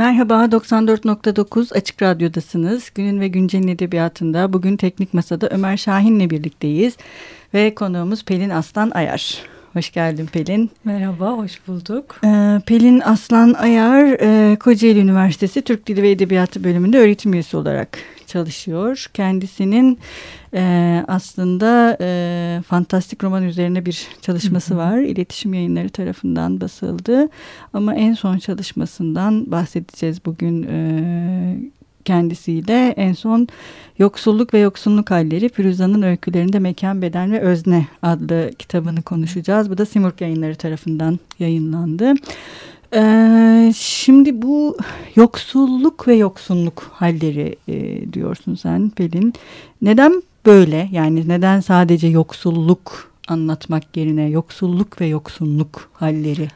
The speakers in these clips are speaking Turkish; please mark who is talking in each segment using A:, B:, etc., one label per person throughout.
A: Merhaba 94.9 Açık Radyo'dasınız. Günün ve Güncel'in edebiyatında bugün Teknik Masa'da Ömer Şahin'le birlikteyiz. Ve konuğumuz Pelin Aslan Ayar. Hoş geldin Pelin.
B: Merhaba, hoş bulduk.
A: Ee, Pelin Aslan Ayar, e, Kocaeli Üniversitesi Türk Dili ve Edebiyatı bölümünde öğretim üyesi olarak çalışıyor. Kendisinin e, aslında e, fantastik roman üzerine bir çalışması var. İletişim yayınları tarafından basıldı. Ama en son çalışmasından bahsedeceğiz bugün e, kendisiyle. En son Yoksulluk ve Yoksunluk Halleri Firuza'nın öykülerinde Mekan, Beden ve Özne adlı kitabını konuşacağız. Bu da Simurg yayınları tarafından yayınlandı. Ee, şimdi bu yoksulluk ve yoksunluk halleri e, diyorsun sen Pelin. Neden böyle yani neden sadece yoksulluk anlatmak yerine yoksulluk ve yoksunluk halleri?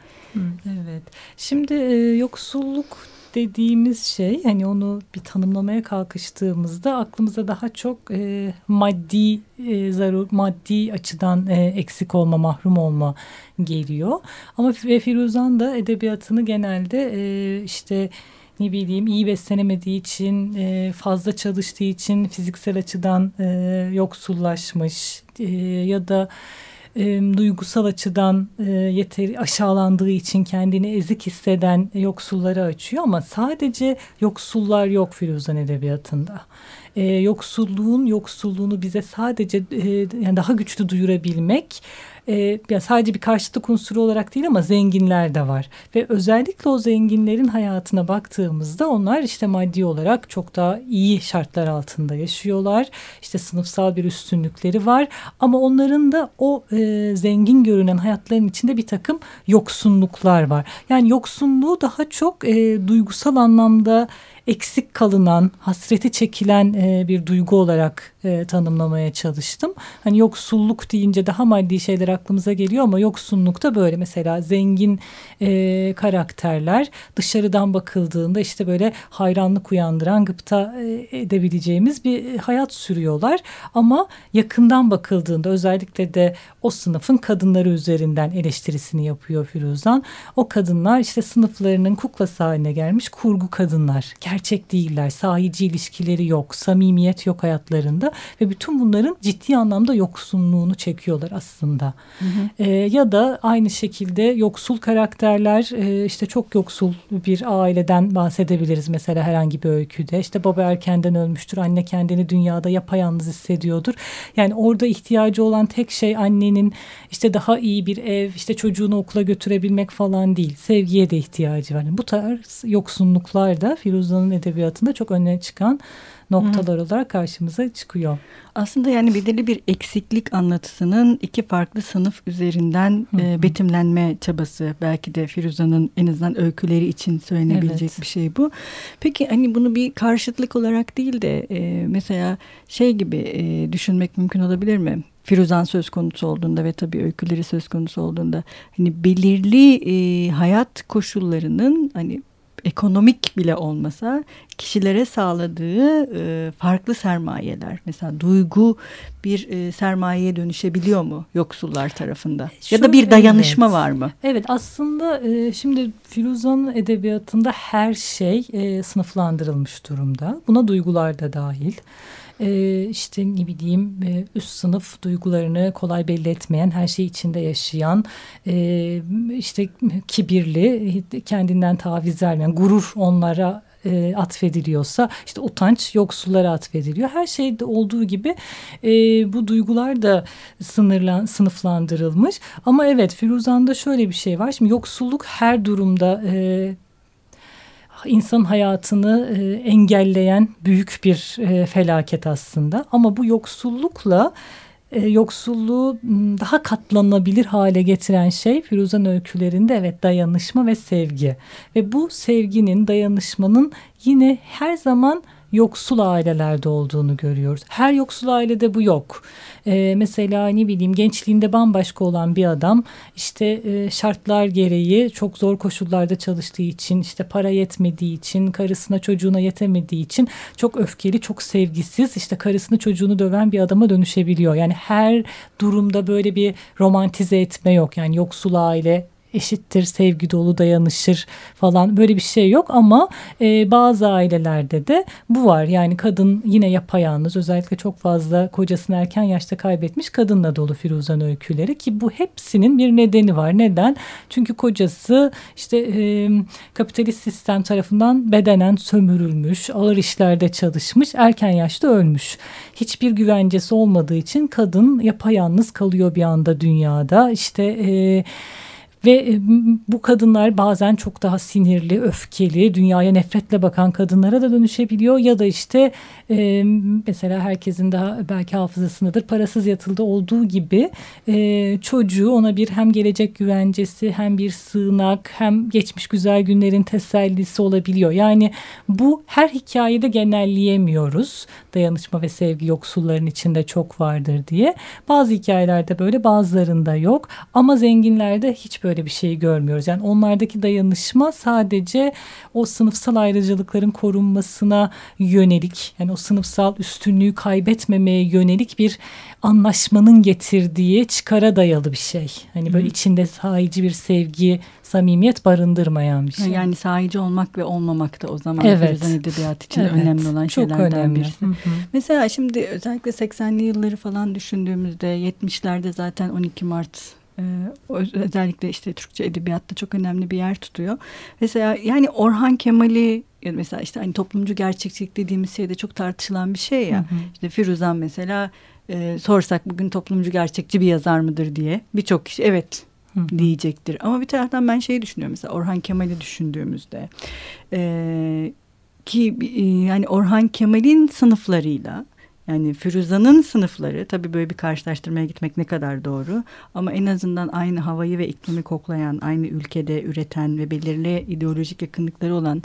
B: Evet şimdi e, yoksulluk dediğimiz şey hani onu bir tanımlamaya kalkıştığımızda aklımıza daha çok e, maddi e, zarur maddi açıdan e, eksik olma mahrum olma geliyor. Ama Firuzan da edebiyatını genelde e, işte ne bileyim iyi beslenemediği için e, fazla çalıştığı için fiziksel açıdan e, yoksullaşmış e, ya da e, duygusal açıdan e, yeteri aşağılandığı için kendini ezik hisseden yoksulları açıyor ama sadece yoksullar yok Firuzan edebiyatında. E, yoksulluğun yoksulluğunu bize sadece e, yani daha güçlü duyurabilmek e, ya sadece bir karşıtlık unsuru olarak değil ama zenginler de var. Ve özellikle o zenginlerin hayatına baktığımızda onlar işte maddi olarak çok daha iyi şartlar altında yaşıyorlar. İşte sınıfsal bir üstünlükleri var ama onların da o e, zengin görünen hayatların içinde bir takım yoksunluklar var. Yani yoksunluğu daha çok e, duygusal anlamda eksik kalınan, hasreti çekilen e, bir duygu olarak e, tanımlamaya çalıştım. Hani yoksulluk deyince daha maddi şeyler aklımıza geliyor ama yoksulluk da böyle mesela zengin e, karakterler dışarıdan bakıldığında işte böyle hayranlık uyandıran gıpta e, edebileceğimiz bir hayat sürüyorlar. Ama yakından bakıldığında özellikle de o sınıfın kadınları üzerinden eleştirisini yapıyor Firuzan. O kadınlar işte sınıflarının kuklası haline gelmiş kurgu kadınlar. Gerçek değiller, sahici ilişkileri yok, samimiyet yok hayatlarında ve bütün bunların ciddi anlamda yoksunluğunu çekiyorlar aslında. Hı hı. E, ya da aynı şekilde yoksul karakterler e, işte çok yoksul bir aileden bahsedebiliriz mesela herhangi bir öyküde. İşte baba erkenden ölmüştür, anne kendini dünyada yapayalnız hissediyordur. Yani orada ihtiyacı olan tek şey annenin işte daha iyi bir ev, işte çocuğunu okula götürebilmek falan değil. Sevgiye de ihtiyacı var. Yani bu tarz yoksunluklar da Firuza'nın edebiyatında çok öne çıkan noktalar Hı. olarak karşımıza çıkıyor.
A: Aslında yani belirli bir eksiklik anlatısının iki farklı sınıf üzerinden Hı. e, betimlenme çabası belki de Firuza'nın en azından öyküleri için söylenebilecek evet. bir şey bu. Peki hani bunu bir karşıtlık olarak değil de e, mesela şey gibi e, düşünmek mümkün olabilir mi? Firuzan söz konusu olduğunda ve tabii öyküleri söz konusu olduğunda hani belirli e, hayat koşullarının hani ekonomik bile olmasa kişilere sağladığı e, farklı sermayeler. Mesela duygu bir e, sermayeye dönüşebiliyor mu yoksullar tarafında? Şu, ya da bir dayanışma
B: evet.
A: var mı?
B: Evet aslında e, şimdi Firuza'nın edebiyatında her şey e, sınıflandırılmış durumda. Buna duygular da dahil e, işte ne bileyim e, üst sınıf duygularını kolay belli etmeyen, her şey içinde yaşayan, e, işte kibirli, kendinden taviz vermeyen, gurur onlara e, atfediliyorsa işte utanç yoksullara atfediliyor. Her şeyde olduğu gibi e, bu duygular da sınırlan, sınıflandırılmış. Ama evet Firuzan'da şöyle bir şey var. Şimdi yoksulluk her durumda e, insan hayatını e, engelleyen büyük bir e, felaket aslında. Ama bu yoksullukla e, yoksulluğu daha katlanabilir hale getiren şey Firuzan öykülerinde evet dayanışma ve sevgi. Ve bu sevginin, dayanışmanın yine her zaman yoksul ailelerde olduğunu görüyoruz. Her yoksul ailede bu yok. Ee, mesela ne bileyim gençliğinde bambaşka olan bir adam işte e, şartlar gereği çok zor koşullarda çalıştığı için işte para yetmediği için karısına çocuğuna yetemediği için çok öfkeli çok sevgisiz işte karısını çocuğunu döven bir adama dönüşebiliyor. Yani her durumda böyle bir romantize etme yok yani yoksul aile eşittir, sevgi dolu dayanışır falan böyle bir şey yok ama e, bazı ailelerde de bu var. Yani kadın yine yapayalnız özellikle çok fazla kocasını erken yaşta kaybetmiş kadınla dolu Firuzan öyküleri ki bu hepsinin bir nedeni var. Neden? Çünkü kocası işte e, kapitalist sistem tarafından bedenen sömürülmüş, ağır işlerde çalışmış, erken yaşta ölmüş. Hiçbir güvencesi olmadığı için kadın yapayalnız kalıyor bir anda dünyada. İşte e, ve e, bu kadınlar bazen çok daha sinirli, öfkeli, dünyaya nefretle bakan kadınlara da dönüşebiliyor. Ya da işte e, mesela herkesin daha belki hafızasındadır parasız yatıldı olduğu gibi e, çocuğu ona bir hem gelecek güvencesi hem bir sığınak hem geçmiş güzel günlerin tesellisi olabiliyor. Yani bu her hikayede genelleyemiyoruz. Dayanışma ve sevgi yoksulların içinde çok vardır diye. Bazı hikayelerde böyle bazılarında yok ama zenginlerde hiç böyle böyle bir şeyi görmüyoruz. Yani onlardaki dayanışma sadece o sınıfsal ayrıcalıkların korunmasına yönelik yani o sınıfsal üstünlüğü kaybetmemeye yönelik bir anlaşmanın getirdiği çıkara dayalı bir şey. Hani böyle Hı. içinde sahici bir sevgi, samimiyet barındırmayan bir şey.
A: Yani sahici olmak ve olmamak da o zaman evet. edebiyat için evet. önemli olan Çok şeylerden önemli. birisi. Hı hı. Mesela şimdi özellikle 80'li yılları falan düşündüğümüzde 70'lerde zaten 12 Mart özellikle işte Türkçe edebiyatta çok önemli bir yer tutuyor. Mesela yani Orhan Kemal'i mesela işte hani toplumcu gerçekçilik dediğimiz şey de çok tartışılan bir şey ya. Hı hı. İşte Firuzan mesela e, sorsak bugün toplumcu gerçekçi bir yazar mıdır diye birçok kişi evet hı hı. diyecektir. Ama bir taraftan ben şeyi düşünüyorum mesela Orhan Kemal'i düşündüğümüzde e, ki e, yani Orhan Kemal'in sınıflarıyla yani Firuza'nın sınıfları tabii böyle bir karşılaştırmaya gitmek ne kadar doğru ama en azından aynı havayı ve iklimi koklayan, aynı ülkede üreten ve belirli ideolojik yakınlıkları olan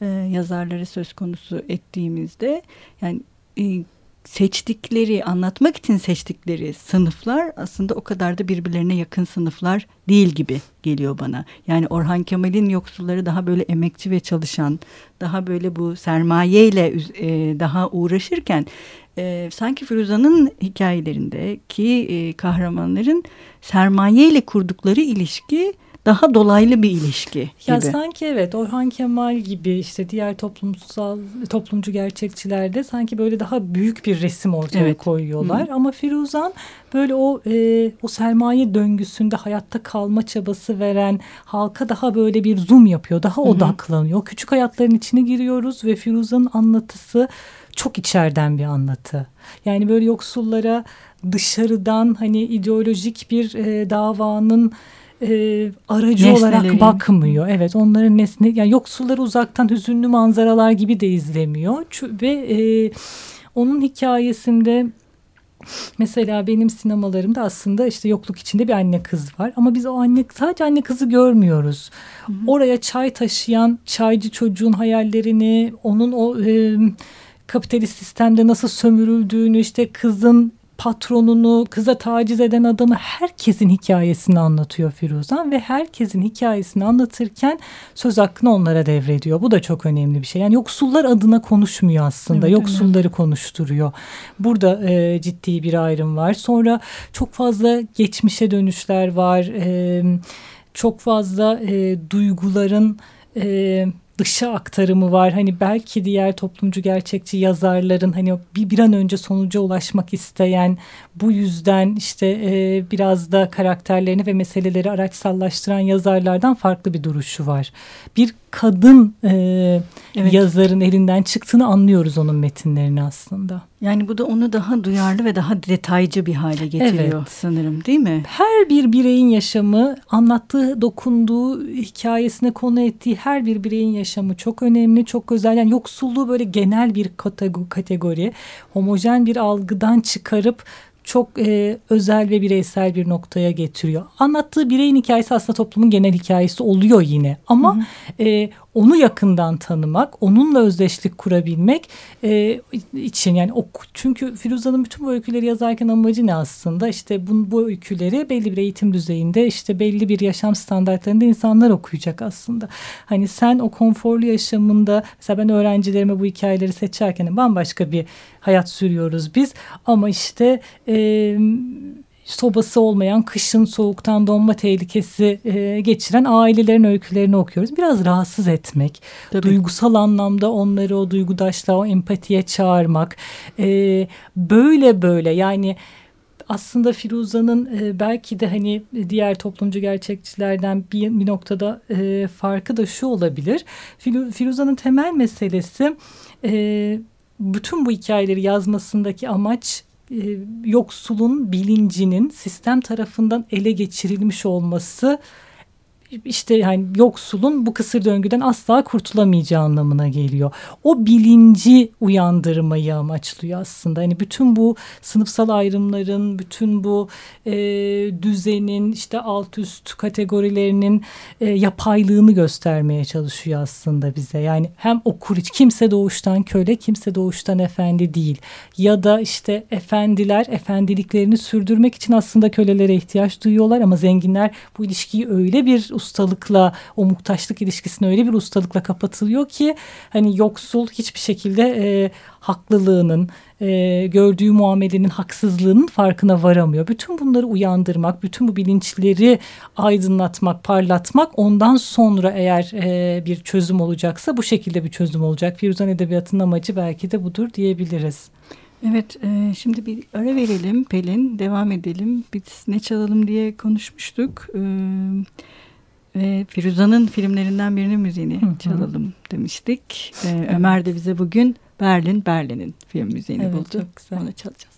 A: e, yazarları söz konusu ettiğimizde yani e, seçtikleri, anlatmak için seçtikleri sınıflar aslında o kadar da birbirlerine yakın sınıflar değil gibi geliyor bana. Yani Orhan Kemal'in yoksulları daha böyle emekçi ve çalışan, daha böyle bu sermayeyle e, daha uğraşırken e, sanki Firuza'nın hikayelerindeki e, kahramanların sermaye ile kurdukları ilişki daha dolaylı bir ilişki gibi.
B: Ya sanki evet Orhan Kemal gibi işte diğer toplumsal toplumcu gerçekçilerde sanki böyle daha büyük bir resim ortaya evet. koyuyorlar. Hı. Ama Firuzan böyle o e, o sermaye döngüsünde hayatta kalma çabası veren halka daha böyle bir zoom yapıyor. Daha Hı. odaklanıyor. Küçük hayatların içine giriyoruz ve Firuzan'ın anlatısı çok içeriden bir anlatı. Yani böyle yoksullara dışarıdan hani ideolojik bir e, davanın e, aracı olarak bakmıyor. Evet onların nesne yani yoksulları uzaktan hüzünlü manzaralar gibi de izlemiyor. Ve e, onun hikayesinde Mesela benim sinemalarımda aslında işte yokluk içinde bir anne kız var ama biz o anne sadece anne kızı görmüyoruz. Hı hı. Oraya çay taşıyan çaycı çocuğun hayallerini, onun o e, kapitalist sistemde nasıl sömürüldüğünü işte kızın patronunu, kıza taciz eden adamı herkesin hikayesini anlatıyor Firuzan ve herkesin hikayesini anlatırken söz hakkını onlara devrediyor. Bu da çok önemli bir şey. Yani yoksullar adına konuşmuyor aslında. Evet, Yoksulları önemli. konuşturuyor. Burada e, ciddi bir ayrım var. Sonra çok fazla geçmişe dönüşler var. E, çok fazla e, duyguların e, dışa aktarımı var. Hani belki diğer toplumcu gerçekçi yazarların hani bir, bir an önce sonuca ulaşmak isteyen bu yüzden işte e, biraz da karakterlerini ve meseleleri araçsallaştıran yazarlardan farklı bir duruşu var. Bir kadın e, evet. yazarın elinden çıktığını anlıyoruz onun metinlerini aslında.
A: Yani bu da onu daha duyarlı ve daha detaycı bir hale getiriyor evet. sanırım değil mi?
B: Her bir bireyin yaşamı, anlattığı, dokunduğu, hikayesine konu ettiği her bir bireyin yaşamı çok önemli, çok özel. Yani yoksulluğu böyle genel bir kategori, homojen bir algıdan çıkarıp çok e, özel ve bireysel bir noktaya getiriyor. Anlattığı bireyin hikayesi aslında toplumun genel hikayesi oluyor yine. Ama hı hı. E, onu yakından tanımak, onunla özdeşlik kurabilmek e, için yani o, çünkü Firuza'nın bütün bu öyküleri yazarken amacı ne aslında? İşte bu, bu öyküleri belli bir eğitim düzeyinde işte belli bir yaşam standartlarında insanlar okuyacak aslında. Hani sen o konforlu yaşamında mesela ben öğrencilerime bu hikayeleri seçerken bambaşka bir hayat sürüyoruz biz ama işte e, sobası olmayan kışın soğuktan donma tehlikesi e, geçiren ailelerin öykülerini okuyoruz. Biraz rahatsız etmek, Tabii. duygusal anlamda onları o duygudaşlığa, o empatiye çağırmak. E, böyle böyle yani aslında Firuza'nın e, belki de hani diğer toplumcu gerçekçilerden bir, bir noktada e, farkı da şu olabilir. Firuza'nın temel meselesi e, bütün bu hikayeleri yazmasındaki amaç e, yoksulun bilincinin sistem tarafından ele geçirilmiş olması işte yani yoksulun bu kısır döngüden asla kurtulamayacağı anlamına geliyor. O bilinci uyandırmayı amaçlıyor aslında. Hani bütün bu sınıfsal ayrımların, bütün bu e, düzenin işte alt üst kategorilerinin e, yapaylığını göstermeye çalışıyor aslında bize. Yani hem okur hiç kimse doğuştan köle, kimse doğuştan efendi değil. Ya da işte efendiler efendiliklerini sürdürmek için aslında kölelere ihtiyaç duyuyorlar ama zenginler bu ilişkiyi öyle bir ustalıkla o muhtaçlık ilişkisine öyle bir ustalıkla kapatılıyor ki hani yoksul hiçbir şekilde e, haklılığının e, gördüğü muamelenin haksızlığının farkına varamıyor. Bütün bunları uyandırmak, bütün bu bilinçleri aydınlatmak, parlatmak ondan sonra eğer e, bir çözüm olacaksa bu şekilde bir çözüm olacak. Firuzan Edebiyatı'nın amacı belki de budur diyebiliriz.
A: Evet, e, şimdi bir ara verelim Pelin, devam edelim. Biz ne çalalım diye konuşmuştuk. E, ve Firuza'nın filmlerinden birinin müziğini hı hı. çalalım demiştik. Ee, Ömer de bize bugün Berlin, Berlin'in film müziğini evet, buldu. Çok güzel. Onu çalacağız.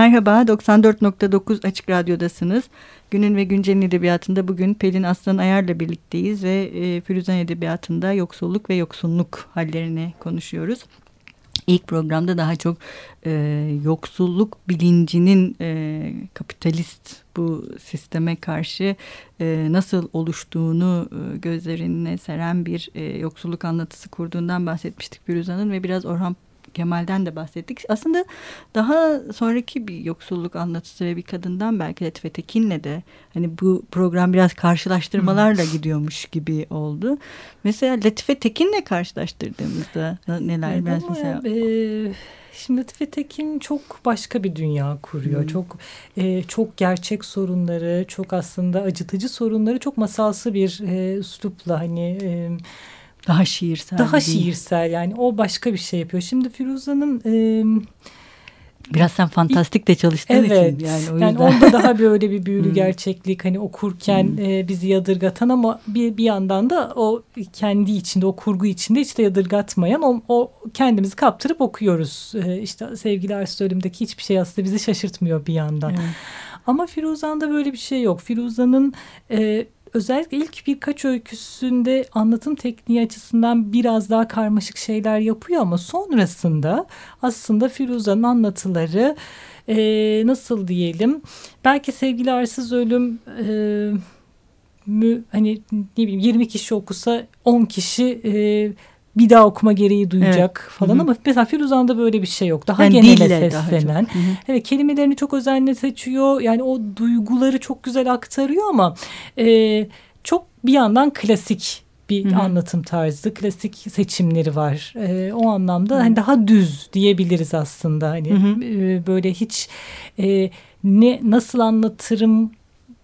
A: Merhaba, 94.9 Açık Radyo'dasınız. Günün ve Güncel'in edebiyatında bugün Pelin Aslan Ayar'la birlikteyiz ve e, Firuzan Edebiyatı'nda yoksulluk ve yoksunluk hallerini konuşuyoruz. İlk programda daha çok e, yoksulluk bilincinin e, kapitalist bu sisteme karşı e, nasıl oluştuğunu e, gözlerine seren bir e, yoksulluk anlatısı kurduğundan bahsetmiştik Firuzan'ın ve biraz Orhan Kemal'den de bahsettik. Aslında daha sonraki bir yoksulluk anlatısı ve bir kadından belki Latife Tekin'le de hani bu program biraz karşılaştırmalarla hmm. gidiyormuş gibi oldu. Mesela Latife Tekin'le karşılaştırdığımızda neler? Evet, ben mesela...
B: E, Şimdi Latife Tekin çok başka bir dünya kuruyor. Hmm. Çok e, çok gerçek sorunları, çok aslında acıtıcı sorunları çok masalsı bir e, üslupla hani e,
A: daha şiirsel.
B: Daha değil. şiirsel yani o başka bir şey yapıyor. Şimdi Firuza'nın e,
A: Biraz sen fantastik de çalıştığın
B: evet,
A: için yani
B: o yüzden. Yani onda daha böyle bir büyülü hmm. gerçeklik hani okurken hmm. e, bizi yadırgatan ama bir, bir yandan da o kendi içinde o kurgu içinde hiç de yadırgatmayan o, o kendimizi kaptırıp okuyoruz. E, işte sevgili Arsu ölümdeki hiçbir şey aslında bizi şaşırtmıyor bir yandan. Hmm. Ama Firuzan'da böyle bir şey yok. Firuzan'ın e, özellikle ilk birkaç öyküsünde anlatım tekniği açısından biraz daha karmaşık şeyler yapıyor ama sonrasında aslında Firuza'nın anlatıları e, nasıl diyelim belki sevgili arsız ölüm e, mü hani ne bileyim 20 kişi okusa 10 kişi e, bir daha okuma gereği duyacak evet. falan Hı-hı. ama mesela Firuzan'da böyle bir şey yok. Daha yani genele seslenen. Daha evet kelimelerini çok özenle seçiyor. Yani o duyguları çok güzel aktarıyor ama e, çok bir yandan klasik bir Hı-hı. anlatım tarzı, klasik seçimleri var. E, o anlamda hani daha düz diyebiliriz aslında. Hani e, böyle hiç e, ne nasıl anlatırım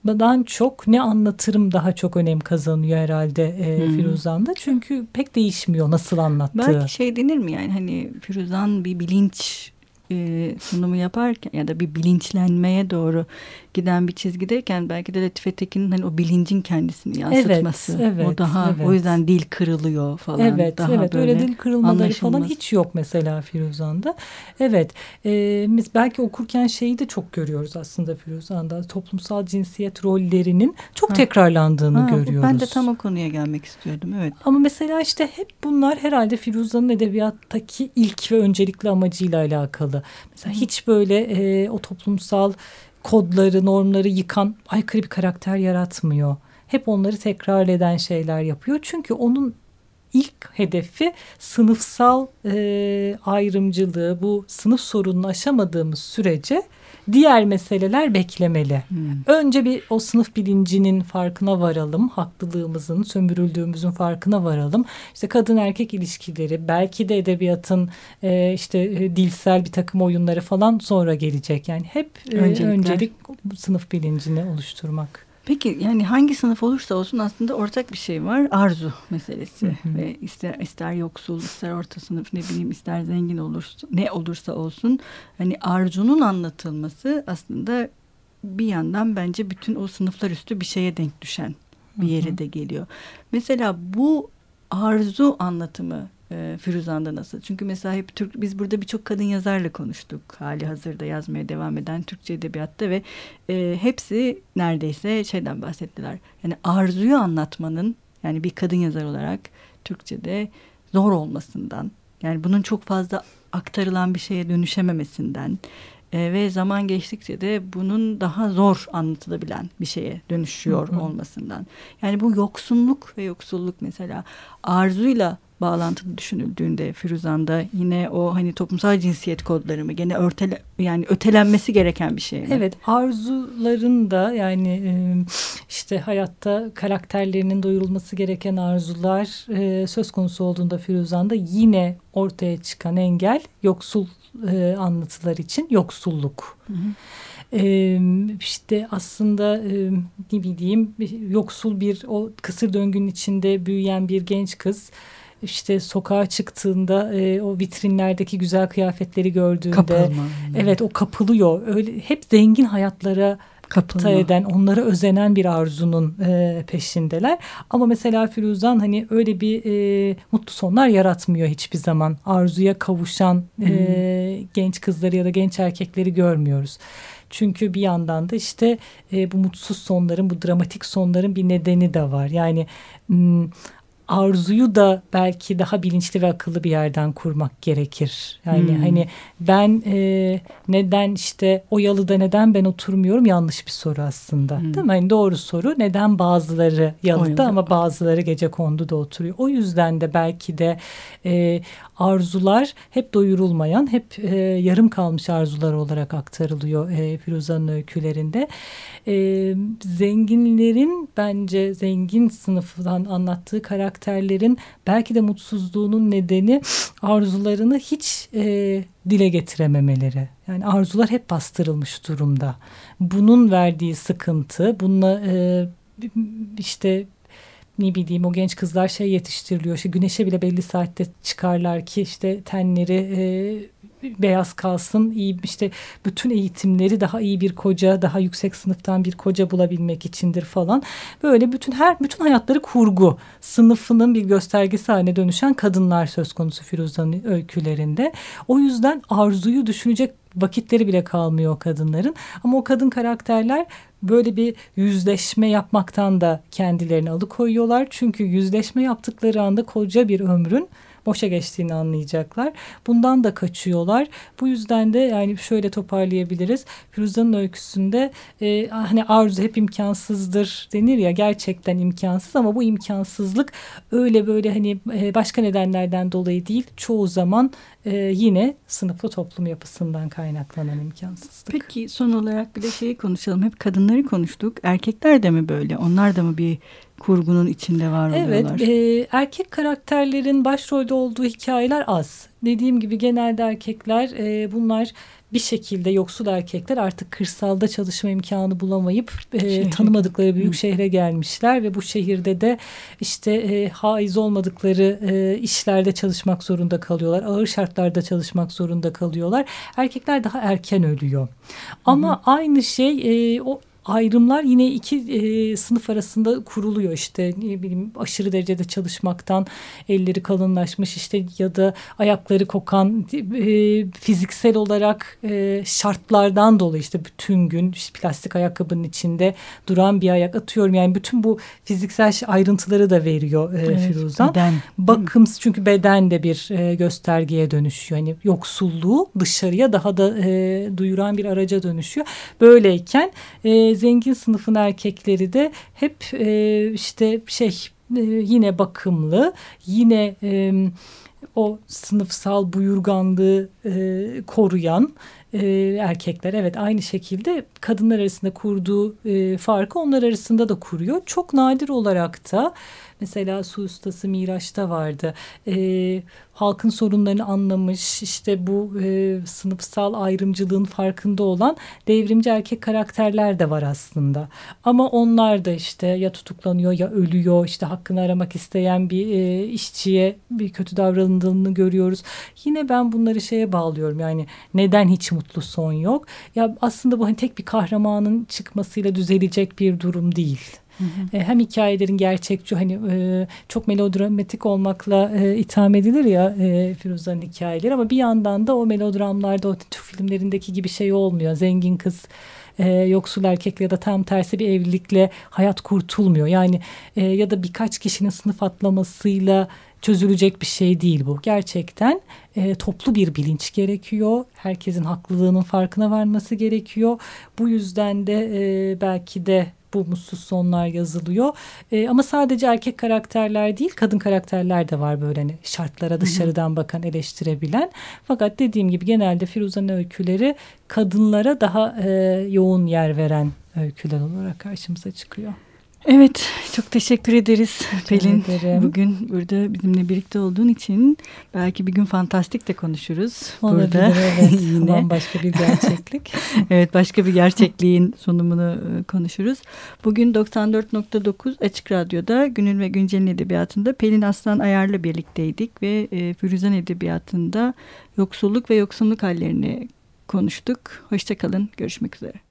B: dan çok ne anlatırım daha çok önem kazanıyor herhalde e, hmm. Firuzan'da. Çünkü pek değişmiyor nasıl anlattığı.
A: Belki şey denir mi yani hani Firuzan bir bilinç e, sunumu yaparken ya da bir bilinçlenmeye doğru giden bir çizgideyken belki de Latife Tekin'in hani o bilincin kendisini yansıtması. Evet, evet, o daha evet. o yüzden dil kırılıyor falan.
B: Evet, daha evet. Öyle dil kırılmaları falan hiç yok mesela Firuzan'da. Evet. E, biz belki okurken şeyi de çok görüyoruz aslında Firuzan'da. Toplumsal cinsiyet rollerinin çok ha. tekrarlandığını ha, görüyoruz.
A: Ben de tam o konuya gelmek istiyordum. Evet.
B: Ama mesela işte hep bunlar herhalde Firuzan'ın edebiyattaki ilk ve öncelikli amacıyla alakalı. Mesela Hı. hiç böyle e, o toplumsal kodları, normları yıkan aykırı bir karakter yaratmıyor. Hep onları tekrar eden şeyler yapıyor. Çünkü onun ilk hedefi sınıfsal e, ayrımcılığı, bu sınıf sorununu aşamadığımız sürece diğer meseleler beklemeli. Hmm. Önce bir o sınıf bilincinin farkına varalım, haklılığımızın, sömürüldüğümüzün farkına varalım. İşte kadın erkek ilişkileri, belki de edebiyatın e, işte e, dilsel bir takım oyunları falan sonra gelecek. Yani hep e, öncelik sınıf bilincini oluşturmak.
A: Peki yani hangi sınıf olursa olsun aslında ortak bir şey var. Arzu meselesi. Hı hı. Ve ister ister yoksul, ister orta sınıf ne bileyim ister zengin olursa ne olursa olsun hani arzunun anlatılması aslında bir yandan bence bütün o sınıflar üstü bir şeye denk düşen bir yere de geliyor. Mesela bu arzu anlatımı e, Firuzan'da nasıl? Çünkü mesela hep Türk biz burada birçok kadın yazarla konuştuk. Hali hazırda yazmaya devam eden Türkçe edebiyatta ve e, hepsi neredeyse şeyden bahsettiler. Yani arzuyu anlatmanın yani bir kadın yazar olarak Türkçe'de zor olmasından yani bunun çok fazla aktarılan bir şeye dönüşememesinden e, ve zaman geçtikçe de bunun daha zor anlatılabilen bir şeye dönüşüyor hı hı. olmasından. Yani bu yoksunluk ve yoksulluk mesela arzuyla bağlantılı düşünüldüğünde Firuzan'da yine o hani toplumsal cinsiyet kodları mı gene örtele yani ötelenmesi gereken bir şey mi?
B: Evet arzuların da yani işte hayatta karakterlerinin doyurulması gereken arzular söz konusu olduğunda Firuzan'da yine ortaya çıkan engel yoksul anlatılar için yoksulluk. Hı hı. Ee, işte aslında e, ne bileyim yoksul bir o kısır döngünün içinde büyüyen bir genç kız işte sokağa çıktığında e, o vitrinlerdeki güzel kıyafetleri gördüğünde Kapılma. evet o kapılıyor. Öyle hep zengin hayatlara kapta eden, onlara özenen bir arzunun e, peşindeler. Ama mesela Firuzan hani öyle bir e, mutlu sonlar yaratmıyor hiçbir zaman. Arzuya kavuşan e, genç kızları ya da genç erkekleri görmüyoruz. Çünkü bir yandan da işte e, bu mutsuz sonların, bu dramatik sonların bir nedeni de var. Yani arzuyu da belki daha bilinçli ve akıllı bir yerden kurmak gerekir. Yani hmm. hani ben e, neden işte o yalıda neden ben oturmuyorum yanlış bir soru aslında. Hmm. Değil mi? Yani doğru soru neden bazıları yalıda ama bazıları gece kondu da oturuyor. O yüzden de belki de e, arzular hep doyurulmayan, hep e, yarım kalmış arzular olarak aktarılıyor e, Firuza'nın öykülerinde. E, zenginlerin bence zengin sınıfından anlattığı karakterlerin belki de mutsuzluğunun nedeni arzularını hiç e, dile getirememeleri. Yani arzular hep bastırılmış durumda. Bunun verdiği sıkıntı, bununla e, işte ne bileyim o genç kızlar şey yetiştiriliyor. İşte güneşe bile belli saatte çıkarlar ki işte tenleri e, beyaz kalsın, iyi işte bütün eğitimleri daha iyi bir koca, daha yüksek sınıftan bir koca bulabilmek içindir falan. Böyle bütün her bütün hayatları kurgu. Sınıfının bir göstergesi haline dönüşen kadınlar söz konusu Firuza'nın öykülerinde. O yüzden arzuyu düşünecek vakitleri bile kalmıyor o kadınların. Ama o kadın karakterler böyle bir yüzleşme yapmaktan da kendilerini alıkoyuyorlar. Çünkü yüzleşme yaptıkları anda koca bir ömrün boşa geçtiğini anlayacaklar. Bundan da kaçıyorlar. Bu yüzden de yani şöyle toparlayabiliriz. Firuza'nın öyküsünde e, hani arzu hep imkansızdır denir ya gerçekten imkansız ama bu imkansızlık öyle böyle hani e, başka nedenlerden dolayı değil çoğu zaman e, yine sınıflı toplum yapısından kaynaklanan imkansızlık.
A: Peki son olarak bir de şeyi konuşalım. Hep kadınları konuştuk. Erkekler de mi böyle? Onlar da mı bir kurgunun içinde var oluyorlar?
B: Evet. E, erkek karakterlerin başrolde olduğu hikayeler az. Dediğim gibi genelde erkekler e, bunlar bir şekilde yoksul erkekler artık kırsalda çalışma imkanı bulamayıp e, tanımadıkları büyük Hı. şehre gelmişler ve bu şehirde de işte e, haiz olmadıkları e, işlerde çalışmak zorunda kalıyorlar. Ağır şartlarda çalışmak zorunda kalıyorlar. Erkekler daha erken ölüyor. Ama Hı. aynı şey e, o ayrımlar yine iki e, sınıf arasında kuruluyor işte ne bileyim aşırı derecede çalışmaktan elleri kalınlaşmış işte ya da ayakları kokan e, fiziksel olarak e, şartlardan dolayı işte bütün gün işte plastik ayakkabının içinde duran bir ayak atıyorum yani bütün bu fiziksel ayrıntıları da veriyor e, evet, Firuzan. Beden. Bakımsız çünkü beden de bir e, göstergeye dönüşüyor. Yani yoksulluğu dışarıya daha da e, duyuran bir araca dönüşüyor. Böyleyken e, zengin sınıfın erkekleri de hep e, işte şey e, yine bakımlı, yine e, o sınıfsal buyurganlığı e, koruyan e, erkekler evet aynı şekilde kadınlar arasında kurduğu e, farkı onlar arasında da kuruyor. Çok nadir olarak da Mesela su ustası Miraç'ta vardı. E, halkın sorunlarını anlamış, işte bu e, sınıfsal ayrımcılığın farkında olan devrimci erkek karakterler de var aslında. Ama onlar da işte ya tutuklanıyor ya ölüyor, işte hakkını aramak isteyen bir e, işçiye bir kötü davranıldığını görüyoruz. Yine ben bunları şeye bağlıyorum yani neden hiç mutlu son yok? Ya aslında bu hani tek bir kahramanın çıkmasıyla düzelecek bir durum değil. E, hem hikayelerin gerçekçi hani e, çok melodramatik olmakla e, itham edilir ya e, Firuza'nın hikayeleri ama bir yandan da o melodramlarda o Türk filmlerindeki gibi şey olmuyor. Zengin kız e, yoksul erkekle ya da tam tersi bir evlilikle hayat kurtulmuyor. Yani e, ya da birkaç kişinin sınıf atlamasıyla çözülecek bir şey değil bu. Gerçekten e, toplu bir bilinç gerekiyor. Herkesin haklılığının farkına varması gerekiyor. Bu yüzden de e, belki de bu mutsuz sonlar yazılıyor. E, ama sadece erkek karakterler değil kadın karakterler de var böyle hani şartlara dışarıdan bakan eleştirebilen. Fakat dediğim gibi genelde Firuza'nın öyküleri kadınlara daha e, yoğun yer veren öyküler olarak karşımıza çıkıyor.
A: Evet, çok teşekkür ederiz Pelin. Ederim. Bugün burada bizimle birlikte olduğun için belki bir gün fantastik de konuşuruz.
B: Olabilir, burada evet. yine başka bir gerçeklik.
A: evet, başka bir gerçekliğin sunumunu e, konuşuruz. Bugün 94.9 Açık Radyo'da Günün ve Güncel'in edebiyatında Pelin Aslan Ayar'la birlikteydik ve e, Firuzan Edebiyatı'nda yoksulluk ve yoksunluk hallerini konuştuk. Hoşçakalın, görüşmek üzere.